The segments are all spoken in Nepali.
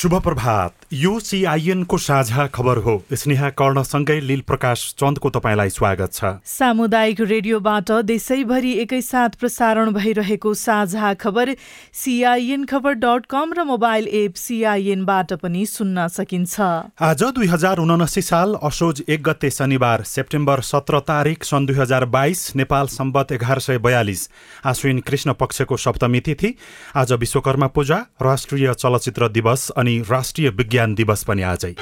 शुभ प्रभात। यो सिआइएनको साझा खबर हो। स्नेहा कर्णसँगै लील प्रकाश चन्दको तपाईँलाई स्वागत छ। सामुदायिक रेडियोबाट देशैभरि एकैसाथ प्रसारण भइरहेको साझा खबर सिआइएन खबर डट कम र मोबाइल एप सिआइएनबाट पनि सुन्न सकिन्छ। आज दुई हजार उनासी साल असोज एक गते शनिबार सेप्टेम्बर सत्र तारिक सन् दुई हजार बाइस नेपाल सम्बत एघार सय बयालिस। आश्विन कृष्ण पक्षको सप्तमी तिथि। आज विश्वकर्मा पूजा राष्ट्रिय चलचित्र दिवस अनि अनि राष्ट्रिय विज्ञान दिवस पनि आजै।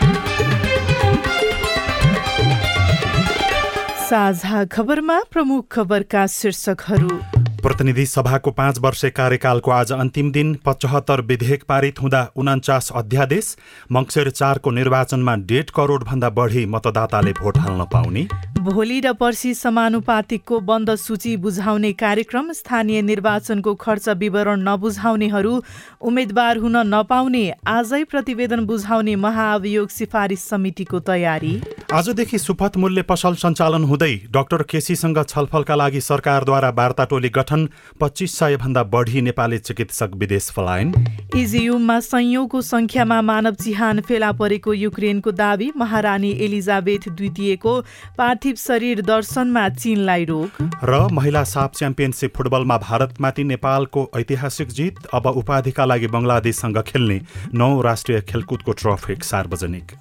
साझा खबरमा प्रमुख खबरका शीर्षकहरू। प्रतिनिधि सभाको पाँच वर्ष कार्यकालको आज अन्तिम दिन पचहत्तर विधेयक पारित हुँदा उन्चास अध्यादेश मङ्सिर चारको निर्वाचनमा डेढ करोडभन्दा बढी मतदाताले भोट हाल्न पाउने। भोलि र पर्सि समानुपातिकको बन्द सूची बुझाउने कार्यक्रम स्थानीय निर्वाचनको खर्च विवरण नबुझाउनेहरू उम्मेद्वार हुन नपाउने आजै प्रतिवेदन बुझाउने महाअभियोग सिफारिस समितिको तयारी। आजदेखि सुपथ मूल्य पसल सञ्चालन हुँदै डाक्टर केसीसँग छलफलका लागि सरकारद्वारा वार्ता टोली गठन पच्चिस सय भन्दा बढी नेपाली चिकित्सक विदेश पलायन। इजियुममा संयौंको संख्यामा मानव चिहान फेला परेको युक्रेनको दावी महारानी एलिजाबेथ द्वितीयको पार्थिव शरीर दर्शनमा चीनलाई रोक। र महिला साफ च्याम्पियनसिप फुटबलमा भारतमाथि नेपालको ऐतिहासिक जित अब उपाधिका लागि बङ्गलादेशसँग खेल्ने नौ राष्ट्रिय खेलकुदको ट्रफी सार्वजनिक।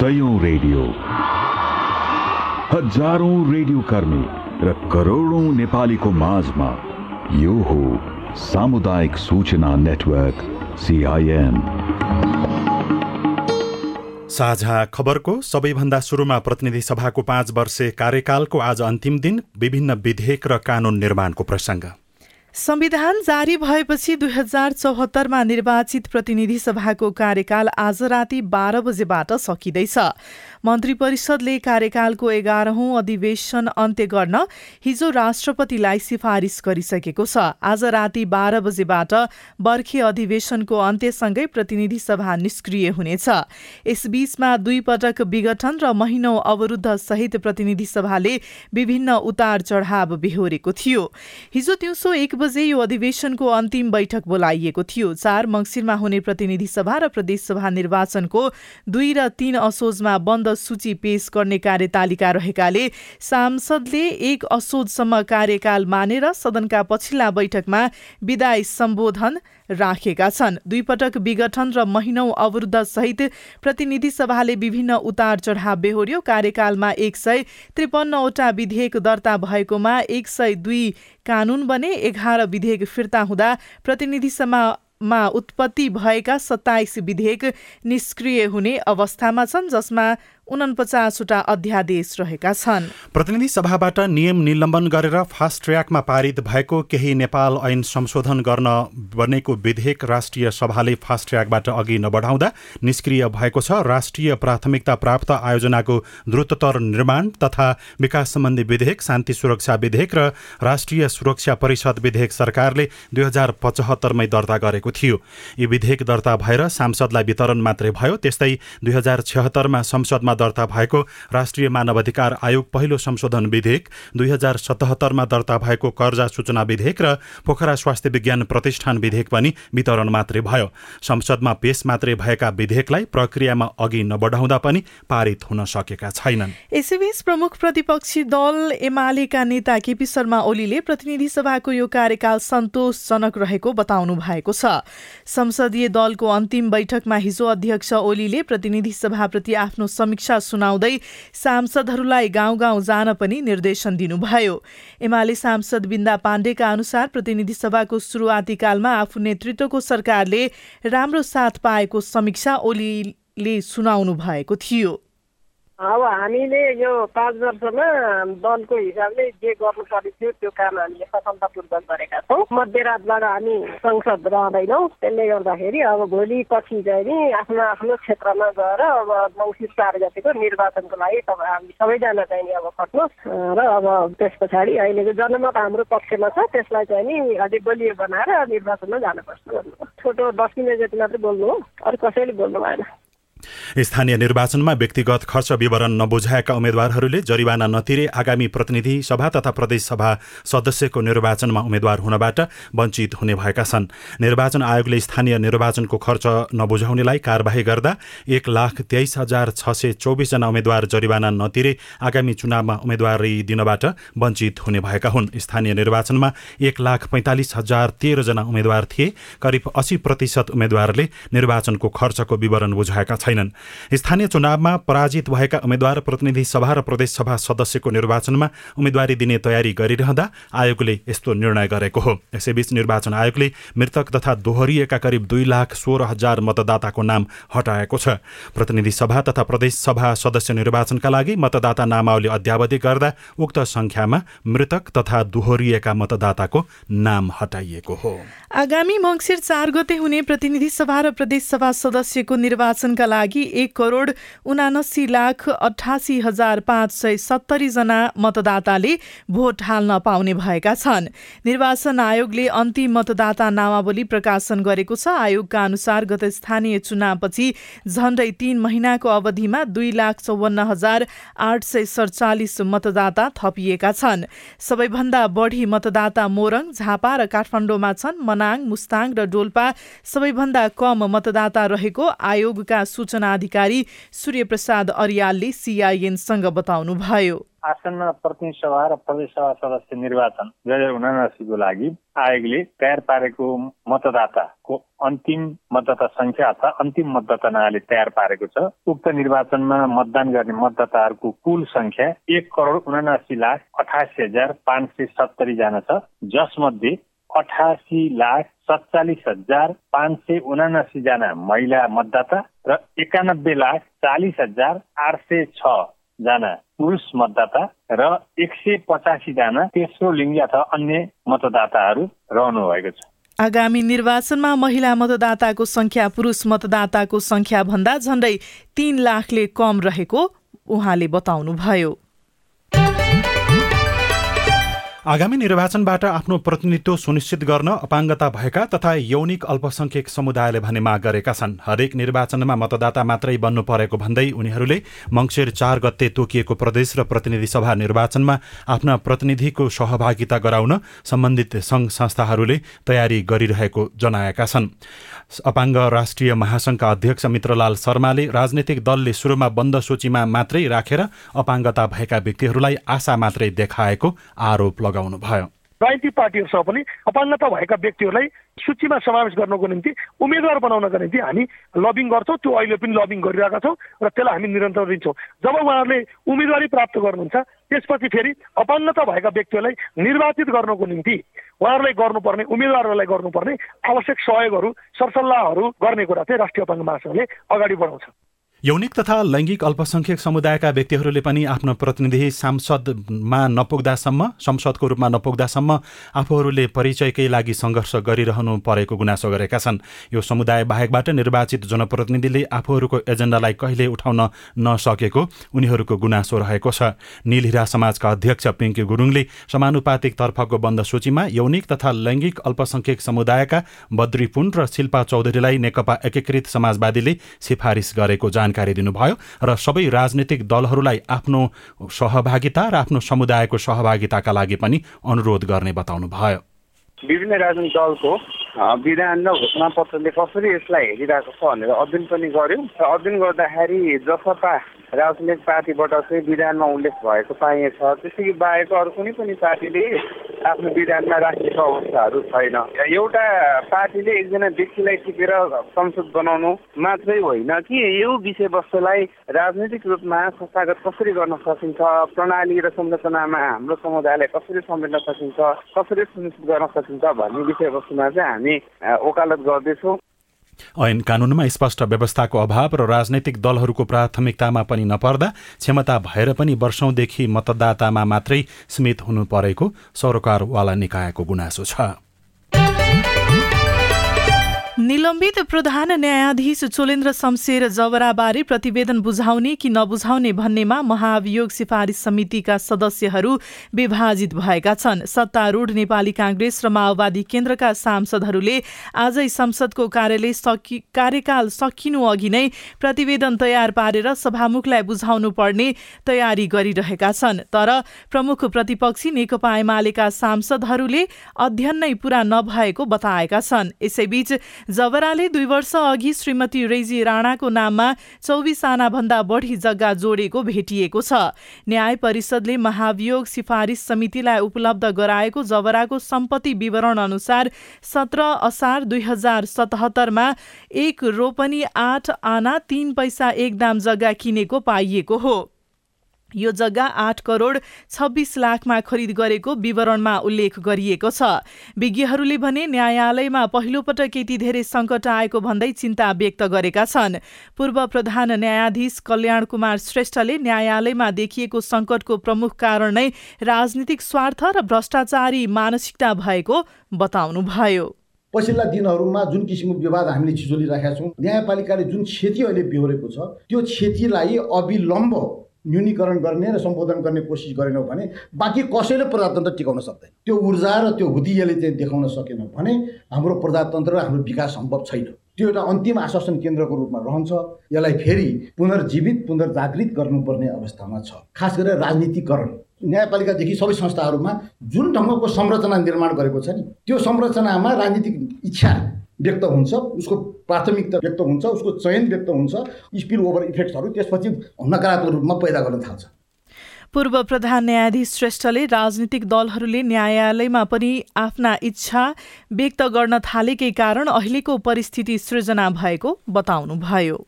सयौं रेडियो। हजारौं रेडियो कर्मी र करोडौं नेपालीको माझमा यो हो सामुदायिक सूचना नेटवर्क सिआइएन साझा खबरको सबैभन्दा सुरुमा प्रतिनिधि सभाको पाँच वर्षे कार्यकालको आज अन्तिम दिन विभिन्न विधेयक र कानून निर्माणको प्रसङ्ग। संविधान जारी भएपछि दुई हजार चौहत्तरमा निर्वाचित प्रतिनिधि सभाको कार्यकाल आज राति बाह्र बजेबाट सकिँदैछ। मन्त्री परिषदले कार्यकालको एघारौं अधिवेशन अन्त्य गर्न हिजो राष्ट्रपतिलाई सिफारिस गरिसकेको छ। आज राति बाह्र बजेबाट बर्खे अधिवेशनको अन्त्यसँगै प्रतिनिधि सभा निष्क्रिय हुनेछ। यसबीचमा दुई पटक विघटन र महिनौ अवरुद्ध सहित प्रतिनिधि सभाले विभिन्न उतार चढाव बेहोरेको थियो। हिजो दिउँसो एक बजे यो अधिवेशनको अन्तिम बैठक बोलाइएको थियो। चार मङ्सिरमा हुने प्रतिनिधि सभा र प्रदेशसभा निर्वाचनको दुई र तीन असोजमा बन्द सूची पेश गर्ने कार्यतालिका रहेकाले सांसदले एक असोजसम्म कार्यकाल मानेर सदनका पछिल्ला बैठकमा विदाय सम्बोधन राखेका छन्। दुई पटक विघटन र महिनौ अवरुद्ध सहित प्रतिनिधि सभाले विभिन्न उतार चढाव बेहोर्यो। कार्यकालमा एक सय त्रिपन्नवटा विधेयक दर्ता भएकोमा एक सय दुई कानून बने एघार विधेयक फिर्ता हुँदा प्रतिनिधि सभा मा उत्पत्ति भएका सत्ताइस विधेयक निष्क्रिय हुने अवस्थामा छन् जसमा उनपचासवटा अध्यादेश रहेका छन्। प्रतिनिधि सभाबाट नियम निलम्बन गरेर फास्ट ट्र्याकमा पारित भएको केही नेपाल ऐन संशोधन गर्न बनेको विधेयक राष्ट्रिय सभाले फास्ट ट्र्याकबाट अघि नबढाउँदा निष्क्रिय भएको छ। राष्ट्रिय प्राथमिकता प्राप्त आयोजनाको द्रुततर निर्माण तथा विकास सम्बन्धी विधेयक शान्ति सुरक्षा विधेयक र राष्ट्रिय सुरक्षा परिषद विधेयक सरकारले दुई हजार पचहत्तरमै दर्ता गरेको थियो। यी विधेयक दर्ता भएर सांसदलाई वितरण मात्रै भयो त्यस्तै दुई हजार छत्तरमा संसदमा दर्ता भएको राष्ट्रिय मानवाधिकार आयोग पहिलो संशोधन विधेयक दुई हजार सतहत्तरमा दर्ता भएको कर्जा सूचना विधेयक र पोखरा स्वास्थ्य विज्ञान प्रतिष्ठान विधेयक पनि वितरण मात्रै भयो। संसदमा पेश मात्रै भएका विधेयकलाई प्रक्रियामा अघि नबढाउँदा पनि पारित हुन सकेका छैनन्। यसैबीच प्रमुख प्रतिपक्षी दल एमालेका नेता केपी शर्मा ओलीले प्रतिनिधि सभाको यो कार्यकाल सन्तोषजनक रहेको बताउनु भएको छ। संसदीय दलको अन्तिम बैठकमा हिजो अध्यक्ष ओलीले प्रतिनिधि सभाप्रति आफ्नो समीक्षा सुनाउँदै सांसदहरूलाई गाउँ गाउँ जान पनि निर्देशन दिनुभयो। एमाले सांसद बिन्दा पाण्डेका अनुसार प्रतिनिधि सभाको सुरुवाती कालमा आफू नेतृत्वको सरकारले राम्रो साथ पाएको समीक्षा ओलीले सुनाउनु भएको थियो। अब हामीले यो पाँच वर्षमा दलको हिसाबले जे गर्नुपर्ने थियो त्यो काम हामीले सफलतापूर्वक गरेका छौँ। मध्यरातबाट हामी संसद रहँदैनौँ। त्यसले गर्दाखेरि अब भोलि पछि चाहिँ नि आफ्नो आफ्नो क्षेत्रमा गएर अब मङ्सिर चार गतिको निर्वाचनको लागि तपाईँ हामी सबैजना चाहिँ नि अब खट्नुहोस्। र अब त्यस पछाडि अहिलेको जनमत हाम्रो पक्षमा छ त्यसलाई चाहिँ नि अझै बलियो बनाएर निर्वाचनमा जानुपर्छ छोटो दस मिनट जति मात्रै बोल्नु हो अरू कसैले बोल्नु भएन। स्थानीय निर्वाचनमा व्यक्तिगत खर्च विवरण नबुझाएका उम्मेद्वारहरूले जरिवाना नतिरे आगामी प्रतिनिधि सभा तथा प्रदेश सभा सदस्यको निर्वाचनमा उम्मेद्वार हुनबाट वञ्चित हुने भएका छन्। निर्वाचन आयोगले स्थानीय निर्वाचनको खर्च नबुझाउनेलाई कारवाही गर्दा एक लाख तेइस हजार छ सय चौबिसजना उम्मेद्वार जरिवाना नतिरे आगामी चुनावमा उम्मेद्वारी दिनबाट वञ्चित हुने भएका हुन्। स्थानीय निर्वाचनमा एक लाख पैँतालिस हजार तेह्रजना उम्मेद्वार थिए। करिब अस्सी प्रतिशत उम्मेद्वारले निर्वाचनको खर्चको विवरण बुझाएका छैनन्। स्थानीय चुनावमा पराजित भएका उम्मेद्वार प्रतिनिधि सभा र प्रदेशसभा सदस्यको निर्वाचनमा उम्मेद्वारी दिने तयारी गरिरहँदा आयोगले यस्तो निर्णय गरेको हो। यसैबीच निर्वाचन आयोगले मृतक तथा दोहोरिएका करिब दुई लाख सोह्र हजार मतदाताको नाम हटाएको छ। प्रतिनिधि सभा तथा प्रदेश सभा सदस्य निर्वाचनका लागि मतदाता नामावली अध्यावधि गर्दा उक्त संख्यामा मृतक तथा दोहोरिएका मतदाताको नाम हटाइएको हो। आगामी मङ्सिर चार गते हुने प्रतिनिधि सभा र प्रदेश सभा सदस्यको निर्वाचनका लागि एक करोड उनासी लाख अठासी हजार पाँच सय सत्तरीजना मतदाताले भोट हाल्न पाउने भएका छन्। निर्वाचन आयोगले अन्तिम मतदाता नामावली प्रकाशन गरेको छ। आयोगका अनुसार गत स्थानीय चुनावपछि झण्डै तीन महिनाको अवधिमा दुई लाख चौवन्न हजार आठ सय सडचालिस मतदाता थपिएका छन्। सबैभन्दा बढी मतदाता मोरङ झापा र काठमाडौँमा छन्। मनाङ मुस्ताङ र डोल्पा सबैभन्दा कम मतदाता रहेको आयोगका सूचना अधिकारी सूर्य प्रसाद अर्यालले सिआइएनसँग बताउनुभयो। आसन्न प्रतिनिधि सभा र प्रदेश सभा सदस्य निर्वाचन दुई हजार उनासीको लागि आयोगले तयार पारेको मतदाताको अन्तिम मतदाता संख्या अथवा अन्तिम मतदाता तयार पारेको छ। उक्त निर्वाचनमा मतदान गर्ने मतदाताहरूको कुल संख्या एक करोड उनासी लाख अठासी हजार पाँच सय सत्तरी जना छ। जसमध्ये अठासी लाख सत्तालिस हजार पाँच सय उनासीजना महिला मतदाता र एकानब्बे लाख चालिस हजार आठ सय छ जना पुरुष मतदाता र एक सय पचासीजना तेस्रो लिङ्गी अथवा अन्य मतदाताहरू रहनु भएको छ। आगामी निर्वाचनमा महिला मतदाताको संख्या पुरुष मतदाताको संख्या भन्दा झण्डै तीन लाखले कम रहेको उहाँले बताउनुभयो। आगामी निर्वाचनबाट आफ्नो प्रतिनिधित्व सुनिश्चित गर्न अपाङ्गता भएका तथा यौनिक अल्पसंख्यक समुदायले भने माग गरेका छन्। हरेक निर्वाचनमा मतदाता मात्रै बन्नु परेको भन्दै उनीहरूले मङ्सिर चार गते तोकिएको प्रदेश र प्रतिनिधि सभा निर्वाचनमा आफ्ना प्रतिनिधिको सहभागिता गराउन सम्बन्धित संघ संस्थाहरूले तयारी गरिरहेको जनाएका छन्। अपाङ्ग राष्ट्रिय महासंघका अध्यक्ष मित्रलाल शर्माले राजनैतिक दलले सुरुमा बन्द सूचीमा मात्रै राखेर अपाङ्गता भएका व्यक्तिहरूलाई आशा मात्रै देखाएको आरोप लगाउनुभयो। राजनीतिक पार्टीहरूसँग पनि अपाङ्गता भएका व्यक्तिहरूलाई सूचीमा समावेश गर्नको निम्ति उम्मेद्वार बनाउनका निम्ति हामी लबिङ गर्छौँ। त्यो अहिले पनि लबिङ गरिरहेका छौँ र त्यसलाई हामी निरन्तर दिन्छौँ। जब उहाँहरूले उम्मेदवारी प्राप्त गर्नुहुन्छ त्यसपछि फेरि अपाङ्गता भएका व्यक्तिहरूलाई निर्वाचित गर्नको निम्ति उहाँहरूलाई गर्नुपर्ने उम्मेद्वारहरूलाई गर्नुपर्ने आवश्यक सहयोगहरू सरसल्लाहहरू गर्ने कुरा चाहिँ राष्ट्रिय अपाङ्ग महासङ्घले अगाडि बढाउँछ। यौनिक तथा लैङ्गिक अल्पसंख्यक समुदायका व्यक्तिहरूले पनि आफ्नो प्रतिनिधि सांसदमा नपुग्दासम्म संसदको रूपमा नपुग्दासम्म आफूहरूले परिचयकै लागि सङ्घर्ष गरिरहनु परेको गुनासो गरेका छन्। यो समुदाय बाहेकबाट निर्वाचित जनप्रतिनिधिले आफूहरूको एजेन्डालाई कहिले उठाउन नसकेको उनीहरूको गुनासो रहेको छ। निलहिरा समाजका अध्यक्ष पिङ्की गुरुङले समानुपातिक तर्फको बन्द सूचीमा यौनिक तथा लैङ्गिक अल्पसंख्यक समुदायका बद्री पुन र शिल्पा चौधरीलाई नेकपा एकीकृत समाजवादीले सिफारिस गरेको जाने जानकारी दिनुभयो र सबै राजनीतिक दलहरूलाई आफ्नो सहभागिता र आफ्नो समुदायको सहभागिताका लागि पनि अनुरोध गर्ने बताउनुभयो विभिन्न राजनीतिक दलको विधान र घोषणा पत्रले कसरी यसलाई हेरिरहेको छ भनेर अध्ययन पनि गर्यौँ। र अध्ययन गर्दाखेरि जसपा राजनैतिक पार्टीबाट चाहिँ विधानमा उल्लेख भएको पाइएछ। त्यसै बाहेक अरू कुनै पनि पार्टीले आफ्नो विधानमा राखेको अवस्थाहरू छैन। एउटा पार्टीले एकजना व्यक्तिलाई टिपेर संसद बनाउनु मात्रै होइन कि यो विषयवस्तुलाई राजनैतिक रूपमा संस्थागत कसरी गर्न सकिन्छ? प्रणाली र संरचनामा हाम्रो समुदायलाई कसरी समेट्न सकिन्छ? कसरी सुनिश्चित गर्न सकिन्छ भन्ने विषयवस्तुमा चाहिँ हामी वकालत गर्दैछौँ। ऐन कानूनमा स्पष्ट व्यवस्थाको अभाव र राजनैतिक दलहरूको प्राथमिकतामा पनि नपर्दा क्षमता भएर पनि वर्षौंदेखि मतदातामा मात्रै सीमित हुनु परेको सरकारवाला निकायको गुनासो छ। निलम्बित प्रधान न्यायाधीश चोलेन्द्र शमशेर जवराबारे प्रतिवेदन बुझाउने कि नबुझाउने भन्नेमा महाभियोग सिफारिस समितिका सदस्यहरू विभाजित भएका छन्। सत्तारूढ नेपाली काङ्ग्रेस र माओवादी केन्द्रका सांसदहरूले आजै संसदको कार्यालय सकि कार्यकाल सकिनु अघि नै प्रतिवेदन तयार पारेर सभामुखलाई बुझाउनु पर्ने तयारी गरिरहेका छन्। तर प्रमुख प्रतिपक्षी नेकपा एमालेका सांसदहरूले अध्ययन नै पूरा नभएको बताएका छन्। यसैबीच जवराले दुई वर्ष अघि श्रीमती रेजी राणाको नाममा चौबिस आनाभन्दा बढी जग्गा जोडेको भेटिएको छ। न्याय परिषदले महाभियोग सिफारिस समितिलाई उपलब्ध गराएको जवराको सम्पत्ति विवरण अनुसार सत्र असार दुई हजार सतहत्तरमा एक रोपनी आठ आना तीन पैसा एक दाम जग्गा किनेको पाइएको हो। यो जग्गा आठ करोड छब्बिस लाखमा खरिद गरेको विवरणमा उल्लेख गरिएको छ। विज्ञहरूले भने न्यायालयमा पहिलोपटक यति धेरै सङ्कट आएको भन्दै चिन्ता व्यक्त गरेका छन्। पूर्व प्रधान न्यायाधीश कल्याण कुमार श्रेष्ठले न्यायालयमा देखिएको सङ्कटको प्रमुख कारण नै राजनीतिक स्वार्थ र भ्रष्टाचारी मानसिकता भएको बताउनुभयो। पछिल्ला दिनहरूमा जुन किसिमको विवाद हामीले छिचोलिराखेका छौँ न्यायपालिकाले जुन क्षति अहिले बेहोरेको छ त्यो क्षतिलाई अविलम्ब न्यूनीकरण गर्ने र सम्बोधन गर्ने कोसिस गरेनौँ भने बाँकी कसैले प्रजातन्त्र टिकाउन सक्दैन। त्यो ऊर्जा र त्यो हुदियाले चाहिँ देखाउन सकेन भने हाम्रो प्रजातन्त्र र हाम्रो विकास सम्भव छैन। त्यो एउटा अन्तिम आश्वासन केन्द्रको रूपमा रहन्छ। यसलाई फेरि पुनर्जीवित पुनर्जागृत गर्नुपर्ने अवस्थामा छ। खास गरेर राजनीतिकरण। न्यायपालिकादेखि सबै संस्थाहरूमा जुन ढङ्गको संरचना निर्माण गरेको छ नि त्यो संरचनामा राजनीतिक इच्छा व्यक्त हुन्छ उसको प्राथमिकता व्यक्त हुन्छ उसको चयन व्यक्त हुन्छ स्पिल ओभर इफेक्ट्सहरू त्यसपछि नकारात्मक रूपमा पैदा गर्न थाल्छ। पूर्व प्रधान न्यायाधीश श्रेष्ठले राजनीतिक दलहरूले न्यायालयमा पनि आफ्ना इच्छा व्यक्त गर्न थालेकै कारण अहिलेको परिस्थिति सृजना भएको बताउनुभयो।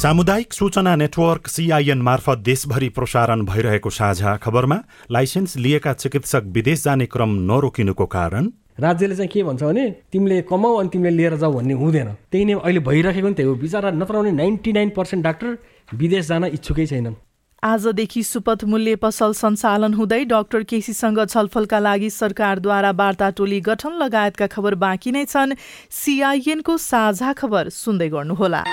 सामुदायिक सूचना नेटवर्क सिआइएन मार्फत देशभरि प्रसारण भइरहेको साझा खबरमा लाइसेन्स लिएका चिकित्सक विदेश जाने क्रम नरोकिनुको कारण राज्यले चाहिँ के भन्छ भने तिमीले कमाऊ अनि तिमीले लिएर जाऊ भन्ने हुँदैन। त्यही नै अहिले भइरहेको नि त्यही हो बिचरा नत्र भने नाइन्टी नाइन पर्सेन्ट डाक्टर विदेश जान इच्छुकै छैनन्। आजदेखि सुपथ मूल्य पसल सञ्चालन हुँदै डाक्टर केसीसँग छलफलका लागि सरकारद्वारा वार्ता टोली गठन लगायतका खबर बाँकी नै छन्। सिआइएनको साझा खबर सुन्दै गर्नुहोला।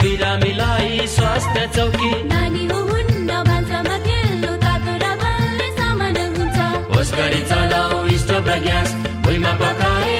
बिरामीलाई स्वास्थ्य चौकी। नानी हो हुन्न भान्सामा खेल्नु तातो र बलले सामान हुन्छ। होस गरी चलाऊ स्टोभ र ग्यास भुइँमा पकाए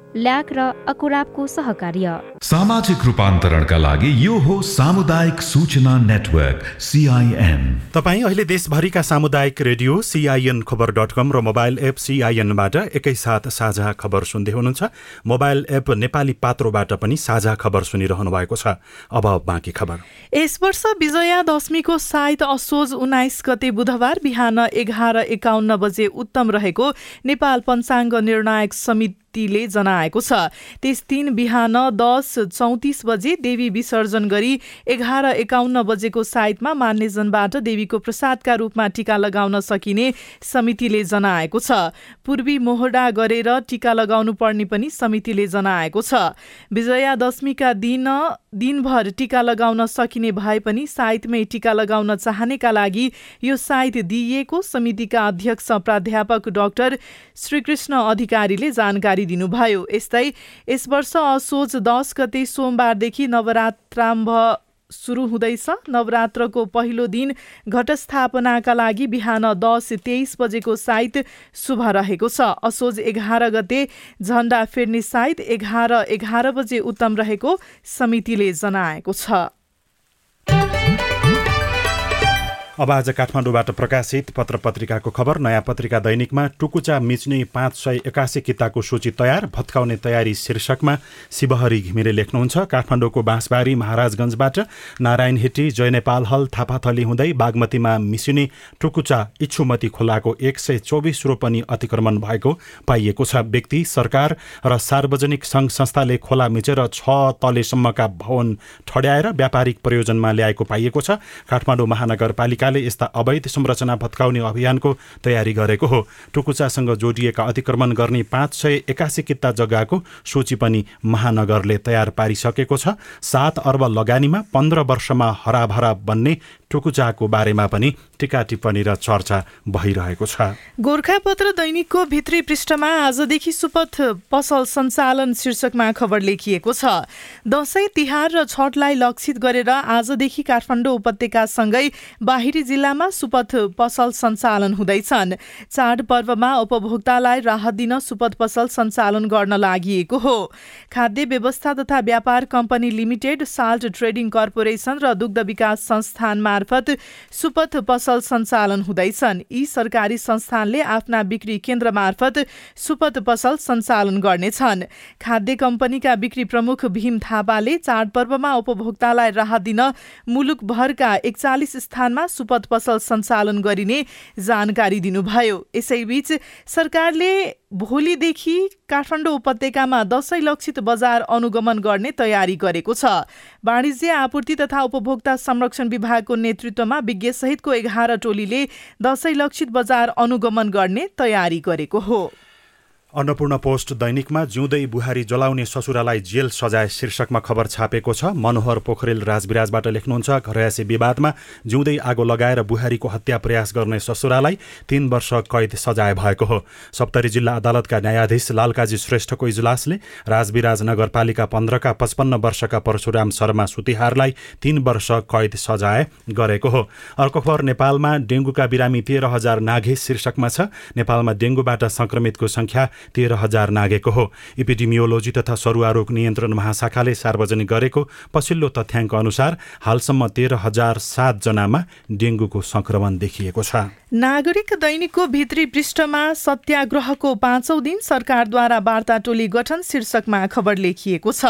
ल्याक र अकुराबको सहकार्य। सामाजिक रूपान्तरणका लागि यो हो सामुदायिक सूचना नेटवर्क सिआइएन तपाईँ अहिले देशभरिका सामुदायिक रेडियो सिआइएन खबर डट कम र मोबाइल एप सिआइएनबाट एकैसाथ साझा खबर सुन्दै हुनुहुन्छ। मोबाइल एप नेपाली पात्रोबाट पनि साझा खबर सुनिरहनु भएको छ। अब बाँकी खबर। यस वर्ष विजया दशमीको साइत असोज उन्नाइस गते बुधबार बिहान एघार एकाउन्न बजे उत्तम रहेको नेपाल पञ्चाङ्ग निर्णायक समितिले जनाएको छ। त्यस दिन बिहान दस चौतिस बजे देवी विसर्जन गरी एघार एकाउन्न बजेको साइतमा मान्यजनबाट देवीको प्रसादका रूपमा टिका लगाउन सकिने समितिले जनाएको छ। पूर्वी मोहडा गरेर टिका लगाउनु पर्ने पनि समितिले जनाएको छ। विजया दशमीका दिन दिनभर टिका लगाउन सकिने भए पनि साइतमै टिका लगाउन चाहनेका लागि यो साइत दिइएको समितिका अध्यक्ष प्राध्यापक डाक्टर श्रीकृष्ण अधिकारीले जानकारी दिनुभयो। यस्तै यस वर्ष असोज दस गते सोमबारदेखि नवरात्राम्भ सुरु हुँदैछ। नवरात्रको पहिलो दिन घटस्थापनाका लागि बिहान दस तेइस बजेको साइत शुभ रहेको छ। असोज एघार गते झण्डा फेर्ने साइत एघार एघार बजे उत्तम रहेको समितिले जनाएको छ। अब आज काठमाडौँबाट प्रकाशित पत्र पत्रिकाको खबर। नयाँ पत्रिका दैनिकमा टुकुचा मिच्ने पाँच सय एकासी किताको सूची तयार। भत्काउने तयारी शीर्षकमा शिवहरी घिमिरे लेख्नुहुन्छ। काठमाडौँको बाँसबारी महाराजगञ्जबाट जय नेपाल हल थापाथली हुँदै बागमतीमा मिसिने टुकुचा इच्छुमती खोलाको एक सय चौबिस रोपनी अतिक्रमण भएको पाइएको छ। व्यक्ति सरकार र सार्वजनिक सङ्घ संस्थाले खोला मिचेर छ तलेसम्मका भवन ठड्याएर व्यापारिक प्रयोजनमा ल्याएको पाइएको छ। काठमाडौँ महानगरपालिका सरकारले यस्ता अवैध संरचना भत्काउने अभियानको तयारी गरेको हो। टुकुचासँग जोडिएका अतिक्रमण गर्ने पाँच सय एकासी किता जग्गाको सूची पनि महानगरले तयार पारिसकेको छ। सात अर्ब लगानीमा पन्ध्र वर्षमा हराभरा बन्ने टुकुचाको बारेमा पनि टिका टिप्पणी र चर्चा भइरहेको छ। गोर्खापत्र दैनिकको भित्री पृष्ठमा आजदेखि सुपथ पसल सञ्चालन शीर्षकमा खबर लेखिएको छ। दसैँ तिहार र छठलाई लक्षित गरेर आजदेखि काठमाडौँ उपत्यकासँगै बाहिरी जिल्लामा सुपथ पसल सञ्चालन हुँदैछन्। चाडपर्वमा उपभोक्तालाई राहत दिन सुपथ पसल सञ्चालन गर्न लागि हो। खाद्य व्यवस्था तथा व्यापार company limited salt trading corporation र दुग्ध विकास संस्थान मार्फत सुपथ पसल सञ्चालन हुँदैछन्। यी सरकारी संस्थानले आफ्ना बिक्री केन्द्र मार्फत सुपथ पसल सञ्चालन गर्नेछन्। खाद्य कम्पनीका बिक्री प्रमुख भीम थापाले चाडपर्वमा उपभोक्तालाई राहत दिन मुलुकभरका एकचालिस स्थानमा सुपथ पसल सञ्चालन गरिने जानकारी दिनुभयो। यसैबीच सरकारले भोलिदेखि काठमाडौँ उपत्यकामा दसैँ लक्षित बजार अनुगमन गर्ने तयारी गरेको छ। वाणिज्य आपूर्ति तथा उपभोक्ता संरक्षण विभागको नेतृत्वमा विज्ञसहितको एघार टोलीले दसैँ लक्षित बजार अनुगमन गर्ने तयारी गरेको हो। अन्नपूर्ण पोस्ट दैनिकमा जिउँदै बुहारी जलाउने ससुरालाई जेल सजाय शीर्षकमा खबर छापेको छ। मनोहर पोखरेल राजविराजबाट लेख्नुहुन्छ घरयासी विवादमा जिउँदै आगो लगाएर बुहारीको हत्या प्रयास गर्ने ससुरालाई तीन वर्ष कैद सजाय भएको हो। सप्तरी जिल्ला अदालतका न्यायाधीश लालकाजी श्रेष्ठको इजलासले राजविराज नगरपालिका पन्ध्रका पचपन्न वर्षका परशुराम शर्मा सुतिहारलाई तीन वर्ष कैद सजाय गरेको हो। अर्को खबर नेपालमा डेङ्गुका बिरामी तेह्र हजार नाघे शीर्षकमा छ। नेपालमा डेङ्गुबाट संक्रमितको संख्या तेह्र हजार नागेको हो। इपिडिमियोलोजी तथा सरुवा नियन्त्रण महाशाखाले सार्वजनिक गरेको पछिल्लो तथ्याङ्क अनुसार हालसम्म तेह्र हजार सातजनामा डेङ्गुको संक्रमण देखिएको छ। नागरिक दैनिकको भित्री पृष्ठमा सत्याग्रहको पाँचौं दिन सरकारद्वारा वार्ता टोली गठन शीर्षकमा खबर लेखिएको छ।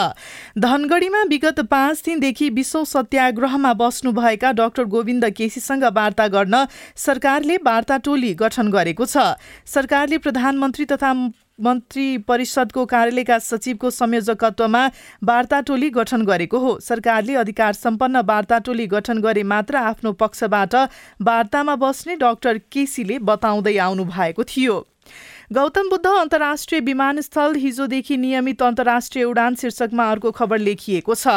धनगढीमा विगत पाँच दिनदेखि विश्व सत्याग्रहमा बस्नुभएका डाक्टर गोविन्द केसीसँग वार्ता गर्न सरकारले वार्ता टोली गठन गरेको छ। सरकारले प्रधानमन्त्री तथा मन्त्री परिषदको कार्यालयका सचिवको संयोजकत्वमा वार्ता टोली गठन गरेको हो। सरकारले अधिकार सम्पन्न वार्ता टोली गठन गरे मात्र आफ्नो पक्षबाट वार्तामा बस्ने डाक्टर केसीले बताउँदै आउनु भएको थियो। गौतम बुद्ध अन्तर्राष्ट्रिय विमानस्थल हिजोदेखि नियमित अन्तर्राष्ट्रिय उडान शीर्षकमा अर्को खबर लेखिएको छ।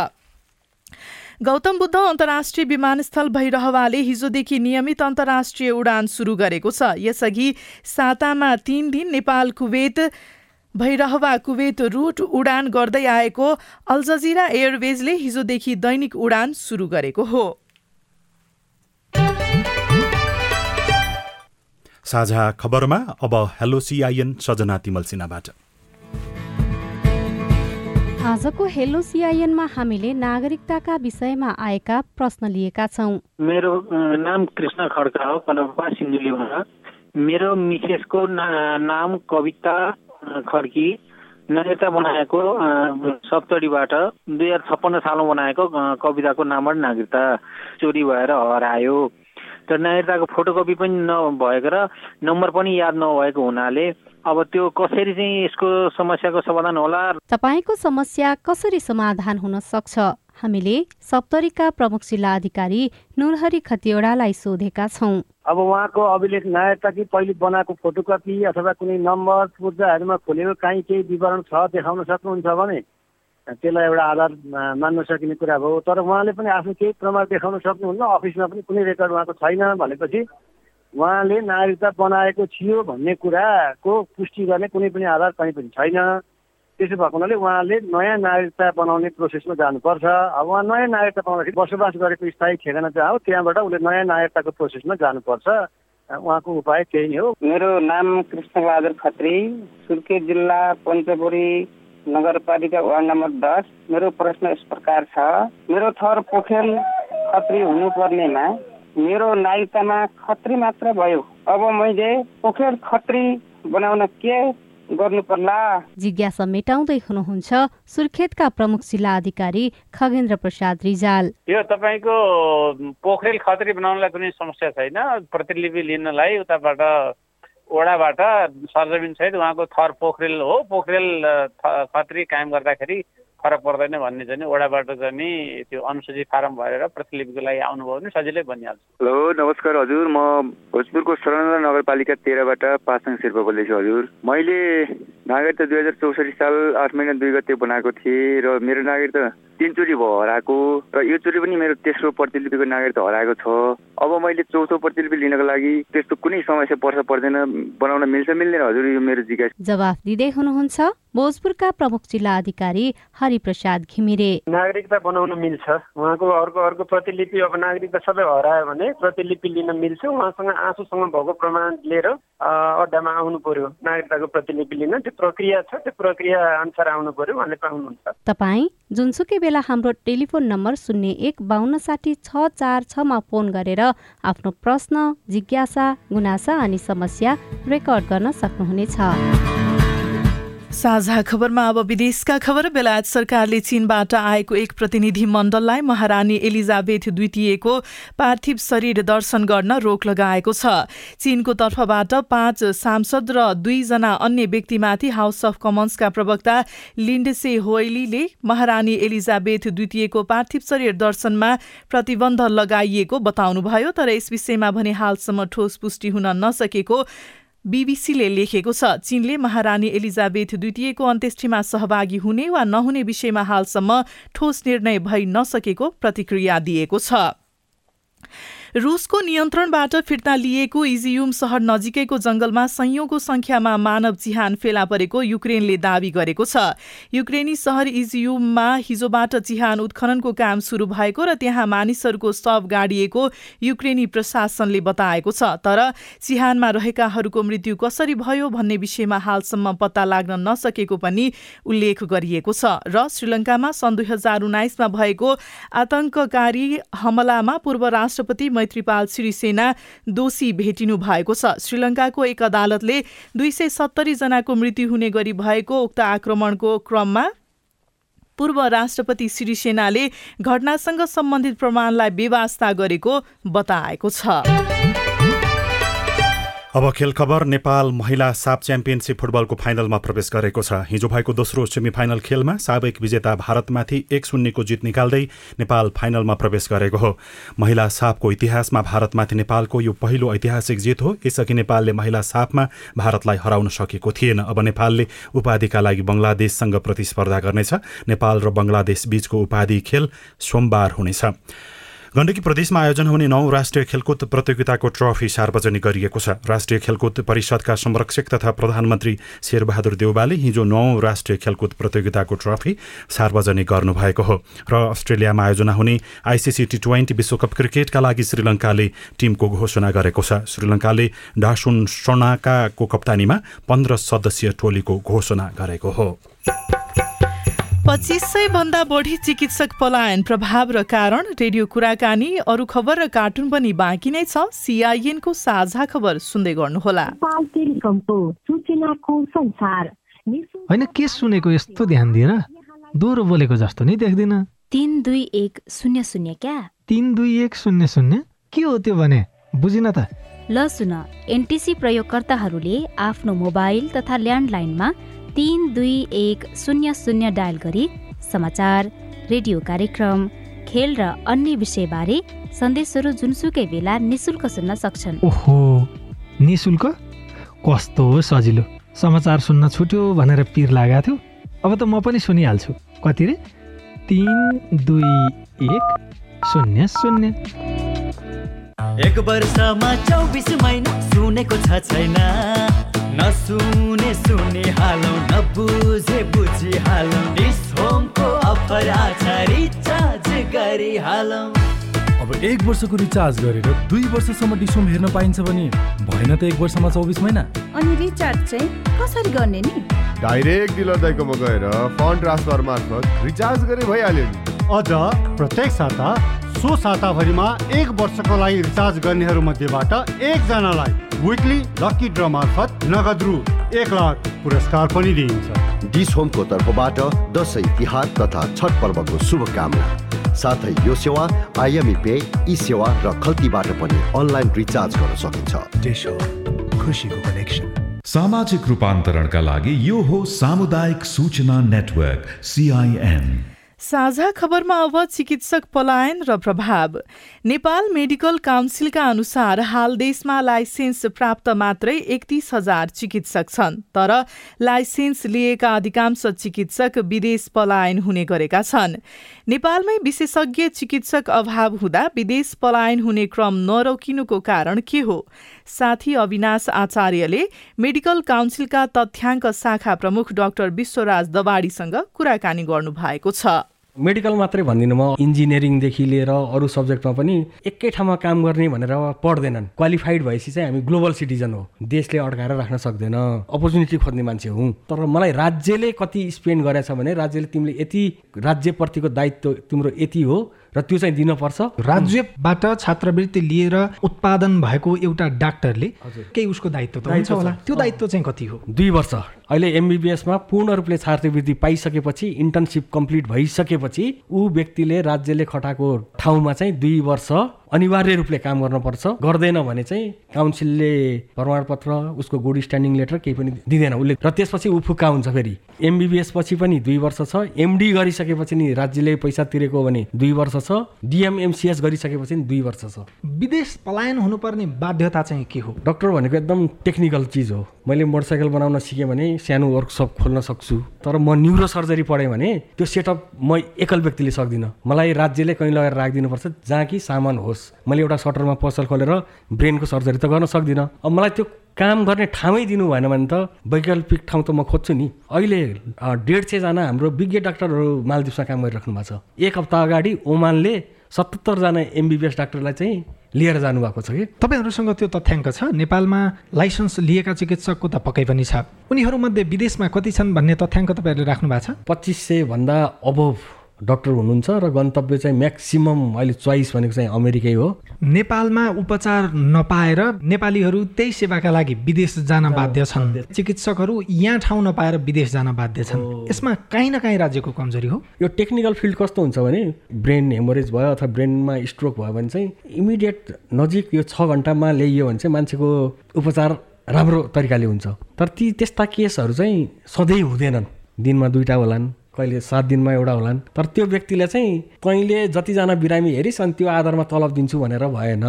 गौतम बुद्ध अन्तर्राष्ट्रिय विमानस्थल भैरहवाले हिजोदेखि नियमित अन्तर्राष्ट्रिय उडान सुरु गरेको छ। यसअघि सातामा तीन दिन Nepal Kuwait Bhairahawa Kuwait route उडान गर्दै आएको अल्जजिरा एयरवेजले हिजोदेखि दैनिक उडान सुरु गरेको हो। साझा खबरमा अब हेलो सिआइएन सजना तिमल सिन्हाबाट। आजको हेलो सिआइएनमा हामीले नागरिकताका विषयमा आएका प्रश्न लिएका छौँ। मेरो नाम कृष्ण खड्का हो कनपा सिन्धुलीबाट मेरो मिसेसको ना, नाम कविता खड्की नागरिकता बनाएको सप्तरीबाट दुई हजार छप्पन्न सालमा बनाएको कविताको नामबाट नागरिकता। चोरी भएर हरायो। तर नागरिकताको फोटोकपी पनि नभएको र नम्बर पनि याद नभएको हुनाले अब त्यो कसरी चाहिँ यसको समस्याको समाधान होला? तपाईँको समस्या कसरी समाधान हुन सक्छ? हामीले सप्तरीका प्रमुख जिल्ला अधिकारी नुरहरी खतिवड़ालाई सोधेका छौँ। अब उहाँको अभिलेख नागरिकता कि पहिले बनाएको फोटोकपी अथवा कुनै नम्बर पूर्जाहरूमा खोलेको काहीँ केही विवरण छ देखाउन सक्नुहुन्छ भने त्यसलाई एउटा आधार मान्न सकिने कुरा हो तर उहाँले पनि आफ्नो केही प्रमाण देखाउन सक्नुहुन्न। अफिसमा पनि कुनै रेकर्ड उहाँको छैन भनेपछि उहाँले नागरिकता बनाएको थियो भन्ने कुराको पुष्टि गर्ने कुनै पनि आधार कहीँ पनि छैन। त्यसो भएको हुनाले उहाँले नयाँ नागरिकता बनाउने प्रोसेसमा जानुपर्छ। अब उहाँ नयाँ नागरिकता बनाउँदाखेरि बसोबास गरेको स्थायी ठेगाना जहाँ हो त्यहाँबाट उसले नयाँ नागरिकताको प्रोसेसमा जानुपर्छ। उहाँको उपाय त्यही नै हो। मेरो नाम कृष्णबहादुर खत्री सुर्खेत जिल्ला पञ्चपुरी नगरपालिका वार्ड नम्बर दस मेरो प्रश्न यस प्रकार छ। मेरो थर पोखेल खत्री हुनुपर्नेमा मेरो नागरिकतामा खत्री मात्र भयो। अब मैले पोखेल खत्री बनाउन के गर्नु पर्ला जिज्ञासा मेटाउँदै हुनुहुन्छ सुर्खेतका प्रमुख जिल्ला अधिकारी खगेन्द्र प्रसाद रिजाल। यो तपाईँको पोखरेल खत्री बनाउनलाई कुनै समस्या छैन? प्रतिलिपि लिनलाई उताबाट ओडाबाट सरजमिन सहित उहाँको थर पोखरेल हो पोखरेल खत्री कायम गर्दाखेरि फरक पर्दैन भन्ने चाहिँ ओडाबाट चाहिँ त्यो अनुसूची फारम भरेर प्रतिलिपिको लागि आउनुभयो भने सजिलै बनिहाल्छ। हेलो नमस्कार हजुर। म भोजपुरको सरनगर नगरपालिका तेह्रबाट पासाङ शेर्पा बोल्दैछु हजुर। मैले नागरिकता दुई हजार चौसठी साल आठ महिना दुई गते बनाएको थिएँ र मेरो नागरिकता तिनचोटि भयो हराएको र योचोटि पनि मेरो तेस्रो प्रतिलिपिको नागरिकता हराएको छ। अब मैले चौथो प्रतिलिपि लिनको लागि त्यस्तो कुनै समस्या पर्छ पर्दैन बनाउन मिल्छ मिल्दैन हजुर यो मेरो जिज्ञासा। जवाफ दिँदै हुनुहुन्छ भोजपुरका प्रमुख जिल्ला अधिकारी हरिप्रसाद घिमिरे। नागरिकता बनाउन मिल्छ। उहाँको अर्को अर्को प्रतिलिपि अब नागरिकता सबै हरायो भने प्रतिलिपि लिन मिल्छ। उहाँसँग आफूसँग भएको प्रमाण लिएर अड्डामा आउनु पर्यो। नागरिकताको प्रतिलिपि लिन त्यो प्रक्रिया छ त्यो प्रक्रिया अनुसार आउनु पर्यो उहाँले पाउनुहुन्छ। तपाईँ जुनसुकै बेला हाम्रो टेलिफोन नम्बर शून्य एक बाहन्न साठी छ चार छमा फोन गरेर आफ्नो प्रश्न जिज्ञासा गुनासा अनि समस्या रेकर्ड गर्न सक्नुहुनेछ। साझा खबरमा अब विदेशका खबर। बेलायत सरकारले चीनबाट आएको एक प्रतिनिधि मण्डललाई महारानी एलिजाबेथ द्वितीयको पार्थिव शरीर दर्शन गर्न रोक लगाएको छ। चीनको तर्फबाट पाँच सांसद र दुईजना अन्य व्यक्तिमाथि हाउस अफ कमन्सका प्रवक्ता लिन्डसे होइलीले महारानी एलिजाबेथ द्वितीयको पार्थिव शरीर दर्शनमा प्रतिबन्ध लगाइएको बताउनुभयो तर यस विषयमा भने हालसम्म ठोस पुष्टि हुन नसकेको बीबीसीले लेखेको छ चीनले महारानी एलिजाबेथ द्वितीयको अन्त्येष्टिमा सहभागी हुने वा नहुने विषयमा हालसम्म ठोस निर्णय भइ नसकेको प्रतिक्रिया दिएको छ। रुसको नियन्त्रणबाट फिर्ता लिएको इजियुम सहर नजिकैको जंगलमा संयौंको संख्यामा मानव चिहान फेला परेको युक्रेनले दावी गरेको छ। युक्रेनी सहर इजियुममा हिजोबाट चिहान उत्खननको काम सुरु भएको र त्यहाँ मानिसहरूको शव गाडिएको युक्रेनी प्रशासनले बताएको छ। तर चिहानमा रहेकाहरूको मृत्यु कसरी भयो भन्ने विषयमा हालसम्म पत्ता लाग्न नसकेको पनि उल्लेख गरिएको छ र श्रीलङ्कामा सन् दुई हजार उन्नाइसमा भएको आतंककारी हमलामा पूर्व राष्ट्रपति मैत्रीपाल सिरिसेना दोषी भेटिनु भएको छ। श्रीलङ्काको एक अदालतले दुई सय सत्तरी जनाको मृत्यु हुने गरी भएको उक्त आक्रमणको क्रममा पूर्व राष्ट्रपति सिरिसेनाले घटनासँग सम्बन्धित प्रमाणलाई बेवास्ता गरेको बताएको छ। अब खेल खबर नेपाल महिला साप च्याम्पियनसिप फुटबलको फाइनलमा प्रवेश गरेको छ। हिजो भएको दोस्रो सेमिफाइनल खेलमा साबिक विजेता भारतमाथि एक शून्यको जित निकाल्दै नेपाल फाइनलमा प्रवेश गरेको हो। महिला सापको इतिहासमा भारतमाथि नेपालको यो पहिलो ऐतिहासिक जित हो। यसअघि नेपालले महिला सापमा भारतलाई हराउन सकेको थिएन। अब नेपालले उपाधिका लागि बङ्गलादेशसँग प्रतिस्पर्धा गर्नेछ। नेपाल र बङ्गलादेश बीचको उपाधि खेल सोमबार हुनेछ। गण्डकी प्रदेशमा आयोजन हुने नौ राष्ट्रिय खेलकुद प्रतियोगिताको ट्रफी सार्वजनिक गरिएको छ। राष्ट्रिय खेलकुद परिषदका संरक्षक तथा प्रधानमन्त्री शेरबहादुर देउबाले हिजो नौ राष्ट्रिय खेलकुद प्रतियोगिताको ट्रफी सार्वजनिक गर्नुभएको हो। र अस्ट्रेलियामा आयोजना हुने आइसिसी टी ट्वेन्टी विश्वकप क्रिकेटका लागि श्रीलङ्काले टिमको घोषणा गरेको छ। श्रीलङ्काले डासुन सोनाकाको कप्तानीमा पन्ध्र सदस्यीय टोलीको घोषणा गरेको हो। पच्चिस सय भन्दा बढी चिकित्सक पलायन प्रभाव र कारण रेडियो कुराकानी अरू खबर र कार्टुन पनि बाँकी नै छ। सिआइएनको साझा खबर सुन्दै गर्नुहोला। होइन के सुनेको यस्तो ध्यान दिएर दोहोरो बोलेको जस्तो नि देख्दिन। तिन दुई एक शून्य शून्य क्या? तिन दुई एक शून्य शून्य? के हो त्यो भने? बुझिन त। ल सुन एनटिसी प्रयोगकर्ताहरूले आफ्नो मोबाइल तथा ल्यान्डलाइनमा तिन दुई एक शून्य शून्य डायल गरी समाचार रेडियो कार्यक्रम खेल र अन्य विषयबारे सन्देशहरू जुनसुकै बेला निशुल्क सुन्न सक्छन्। ओहो निशुल्क? कस्तो सजिलो। समाचार सुन्न छुट्यो भनेर पिर लागेको थियो। अब त म पनि सुनिहाल्छु। कति रे? तिन दुई एक शून्य शून्य। एक वर्षमा चौबिस महिना सुनेको छ छैन। नसुने सुने हालौ नबुझे बुझी हालौ। होमको अफर आछ रिचार्ज गरी हालौ। अब एक वर्षको रिचार्ज गरेर दुई वर्षसम्म डिसोम हेर्न पाइन्छ भने भएन त एक वर्षमा चौबिस महिना। अनि रिचार्ज चाहिँ कसरी गर्ने नि? डाइरेक्ट डिलर दाइकोमा गएर फन्ड ट्रान्सफर मार्फत रिचार्ज गरे भइहाल्यो नि। अझ प्रत्येक साता सो साताभरिमा एक वर्षको लागि रिचार्ज गर्नेहरू मध्येबाट एकजनालाई विकली लकी ड्र मार्फत नगद रु एक लाख पुरस्कार पनि दिइन्छ। डिस होमको तर्फबाट दसैँ तिहार तथा छठ पर्वको शुभकामना। साथै यो सेवा आइएमई पे ई सेवा र खल्तीबाट पनि अनलाइन रिचार्ज गर्न सकिन्छ। खुसीको कनेक्सन सामाजिक रूपान्तरणका लागि यो हो सामुदायिक सूचना नेटवर्क सिआइएन साझा खबरमा अब चिकित्सक पलायन र प्रभाव। नेपाल मेडिकल काउन्सिलका अनुसार हाल देशमा लाइसेन्स प्राप्त मात्रै एकतिस हजार चिकित्सक छन् तर लाइसेन्स लिएका अधिकांश चिकित्सक विदेश पलायन हुने गरेका छन्। नेपालमै विशेषज्ञ चिकित्सक अभाव हुँदा विदेश पलायन हुने क्रम नरोकिनुको कारण के हो? साथी अविनाश आचार्यले मेडिकल काउन्सिलका तथ्याङ्क शाखा प्रमुख डाक्टर विश्वराज दवाडीसँग कुराकानी गर्नुभएको छ। मेडिकल मात्रै भन्दिनँ म। इन्जिनियरिङदेखि लिएर अरू सब्जेक्टमा पनि एकै ठाउँमा काम गर्ने भनेर पढ्दैनन्। क्वालिफाइड भएपछि चाहिँ हामी ग्लोबल सिटिजन हो। देशले अड्काएर राख्न सक्दैन। अपर्च्युनिटी खोज्ने मान्छे हुँ। तर मलाई राज्यले कति स्पेन्ड गरेछ भने राज्यले तिमीले यति राज्यप्रतिको दायित्व तिम्रो यति हो। र त्यो चाहिँ दिनपर्छ राज्यबाट छात्रवृत्ति लिएर उत्पादन भएको एउटा डाक्टरले केही उसको दायित्व त हुन्छ होला। त्यो दायित्व चाहिँ कति हो? दुई वर्ष। अहिले एमबिबिएसमा पूर्ण रूपले छात्रवृत्ति पाइसकेपछि इन्टर्नसिप कम्प्लिट भइसकेपछि ऊ व्यक्तिले राज्यले खटाएको ठाउँमा चाहिँ दुई वर्ष अनिवार्य रूपले काम गर्नुपर्छ। गर्दैन भने चाहिँ काउन्सिलले प्रमाणपत्र उसको गुड स्ट्यान्डिङ लेटर केही पनि दिँदैन। उसले र त्यसपछि ऊ फुक्का हुन्छ फेरि। एमबिबिएस पछि पनि दुई वर्ष छ। एमडी गरिसकेपछि नि राज्यले पैसा तिरेको भने दुई वर्ष छ। डिएमएमसिएस गरिसकेपछि नि दुई वर्ष छ। विदेश पलायन हुनुपर्ने बाध्यता चाहिँ के हो? डक्टर भनेको एकदम टेक्निकल चिज हो। मैले मोटरसाइकल बनाउन सिकेँ भने सानो वर्कसप खोल्न सक्छु। तर म न्युरो सर्जरी पढेँ भने त्यो सेटअप म एकल व्यक्तिले सक्दिनँ। मलाई राज्यले कहीँ लगेर राखिदिनुपर्छ जहाँ कि सामान होस्। मैले एउटा सटरमा पसल खोलेर ब्रेनको सर्जरी त गर्न सक्दिनँ। अब मलाई त्यो काम गर्ने ठाउँै दिनु भएन भने त वैकल्पिक ठाउँ त म खोज्छु नि। अहिले डेढ सयजना हाम्रो विज्ञ डाक्टरहरू मालदिप्समा काम गरिराख्नु भएको छ। एक हप्ता अगाडि ओमानले सतहत्तरजना एमबिबिएस डाक्टरलाई चाहिँ लिएर जानुभएको छ कि? तपाईँहरूसँग त्यो तथ्याङ्क छ? नेपालमा लाइसेन्स लिएका चिकित्सकको त पक्कै पनि छ। उनीहरूमध्ये विदेशमा कति छन् भन्ने तथ्याङ्क तपाईँहरूले राख्नु भएको छ? पच्चिस सय भन्दा अबोभ डक्टर हुनुहुन्छ र गन्तव्य चाहिँ म्याक्सिमम् अहिले चोइस भनेको चाहिँ अमेरिकै हो। नेपालमा उपचार नपाएर नेपालीहरू त्यही सेवाका लागि विदेश जान बाध्य छन्। चिकित्सकहरू यहाँ ठाउँ नपाएर विदेश जान बाध्य छन्। यसमा काहीँ न काहीँ राज्यको कमजोरी हो। यो टेक्निकल फिल्ड कस्तो हुन्छ भने ब्रेन हेमोरेज भयो अथवा ब्रेनमा स्ट्रोक भयो भने चाहिँ इमिडिएट नजिक यो छ घन्टामा ल्याइयो भने चाहिँ मान्छेको उपचार राम्रो तरिकाले हुन्छ। तर ती त्यस्ता केसहरू चाहिँ सधैँ हुँदैनन्। दिनमा दुईवटा होलान्। कहिले सात दिनमा एउटा होलान्। तर त्यो व्यक्तिले चाहिँ कहिले जतिजना बिरामी हेरिस् अनि त्यो आधारमा तलब दिन्छु भनेर भएन।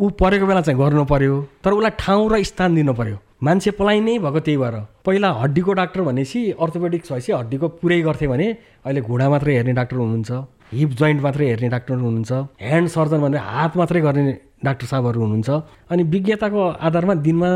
ऊ परेको बेला चाहिँ गर्नु पर्यो तर उसलाई ठाउँ र स्थान दिनु पर्यो। मान्छे पलाइ नै भएको त्यही भएर। पहिला हड्डीको डाक्टर भनेपछि अर्थोपेडिक्स भएपछि हड्डीको पुरै गर्थ्यो भने अहिले घुँडा मात्रै हेर्ने डाक्टर हुनुहुन्छ हिप जोइन्ट मात्रै हेर्ने डाक्टर हुनुहुन्छ ह्यान्ड सर्जन भनेर हात मात्रै गर्ने डाक्टर साहबहरू हुनुहुन्छ। अनि विज्ञताको आधारमा दिनमा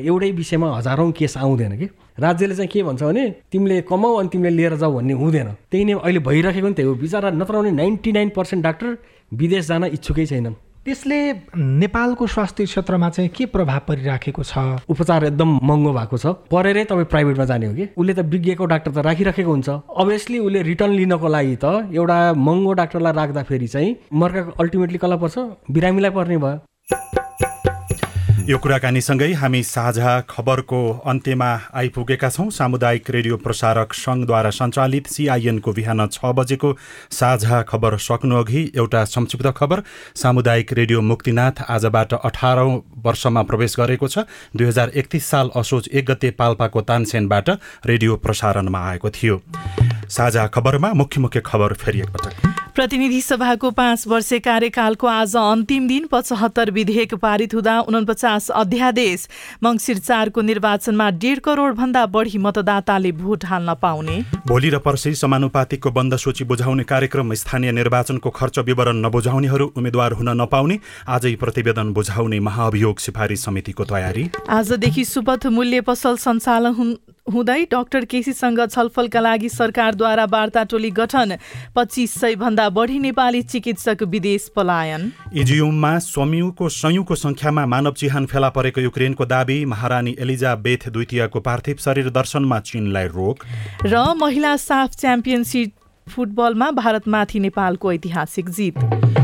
एउटै विषयमा हजारौँ केस आउँदैन कि? राज्यले चाहिँ के भन्छ भने तिमीले कमाऊ अनि तिमीले लिएर जाऊ भन्ने हुँदैन। त्यही नै अहिले भइराखेको नि त्यही हो बिचरा नत्र भने नाइन्टी नाइन पर्सेन्ट डाक्टर विदेश जान इच्छुकै छैनन्। त्यसले नेपालको स्वास्थ्य क्षेत्रमा चाहिँ के प्रभाव परिराखेको छ? उपचार एकदम महँगो भएको छ। परेरै तपाईँ प्राइभेटमा जाने हो कि? उसले त विज्ञको डाक्टर त राखिराखेको हुन्छ। अभियसली उसले रिटर्न लिनको लागि त एउटा महँगो डाक्टरलाई राख्दाखेरि चाहिँ मर्का अल्टिमेटली कसलाई पर्छ। बिरामीलाई पर्ने भयो। यो कुराकानीसँगै हामी साझा खबरको अन्त्यमा आइपुगेका छौँ। सामुदायिक रेडियो प्रसारक सङ्घद्वारा सञ्चालित सिआइएनको बिहान छ बजेको साझा खबर सक्नुअघि एउटा संक्षिप्त खबर। सामुदायिक रेडियो मुक्तिनाथ आजबाट अठारौँ वर्षमा प्रवेश गरेको छ। दुई हजार एकतिस साल असोज एक गते पाल्पाको तानसेनबाट रेडियो प्रसारणमा आएको थियो। साझा खबरमा मुख्य मुख्य खबर फेरि एकपटक प्रतिनिधि सभाको पाँच वर्षे कार्यकालको आज अन्तिम दिन पचहत्तर विधेयक पारित हुँदा उनपचास अध्यादेश मङ्सिर चारको निर्वाचनमा डेढ करोड भन्दा बढी मतदाताले भोट हाल्न पाउने। भोलि र पर्सि समानुपातिकको बन्द सूची बुझाउने कार्यक्रम स्थानीय निर्वाचनको खर्च विवरण नबुझाउनेहरू उम्मेद्वार हुन नपाउने आजै प्रतिवेदन बुझाउने महाअभियोग सिफारिस समितिको तयारी। आजदेखि सुपथ मूल्य पसल सञ्चालन हुँदै डाक्टर केसीसँग छलफलका लागि सरकारद्वारा वार्ता टोली गठन। पच्चिस सय भन्दा बढी नेपाली चिकित्सक विदेश पलायन। इजियुममा स्वम्यूको संयुको संख्यामा मानव चिहान फेला परेको युक्रेनको दावी महारानी एलिजाबेथ द्वितीयको पार्थिव शरीर दर्शनमा चीनलाई रोक। र महिला साफ च्याम्पियनसिप फुटबलमा भारतमाथि नेपालको ऐतिहासिक जित।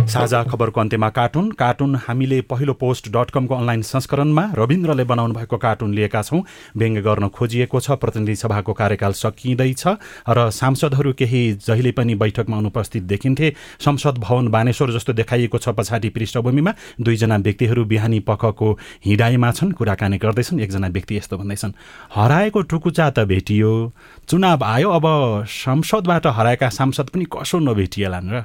साझा खबरको अन्त्यमा कार्टुन। कार्टुन हामीले पहिलो पोस्ट डट कमको अनलाइन संस्करणमा रविन्द्रले बनाउनु भएको कार्टुन लिएका छौँ। व्यङ्ग्य गर्न खोजिएको छ प्रतिनिधि सभाको कार्यकाल सकिँदैछ र सांसदहरू केही जहिले पनि बैठकमा अनुपस्थित देखिन्थे। संसद भवन बानेश्वर जस्तो देखाइएको छ पछाडि पृष्ठभूमिमा। दुईजना व्यक्तिहरू बिहानी पखको हिँडाइमा छन्। कुराकानी गर्दैछन्। एकजना व्यक्ति यस्तो भन्दैछन् हराएको टुकुचा त भेटियो। चुनाव आयो अब संसदबाट हराएका सांसद पनि कसो नभेटिएलान् र?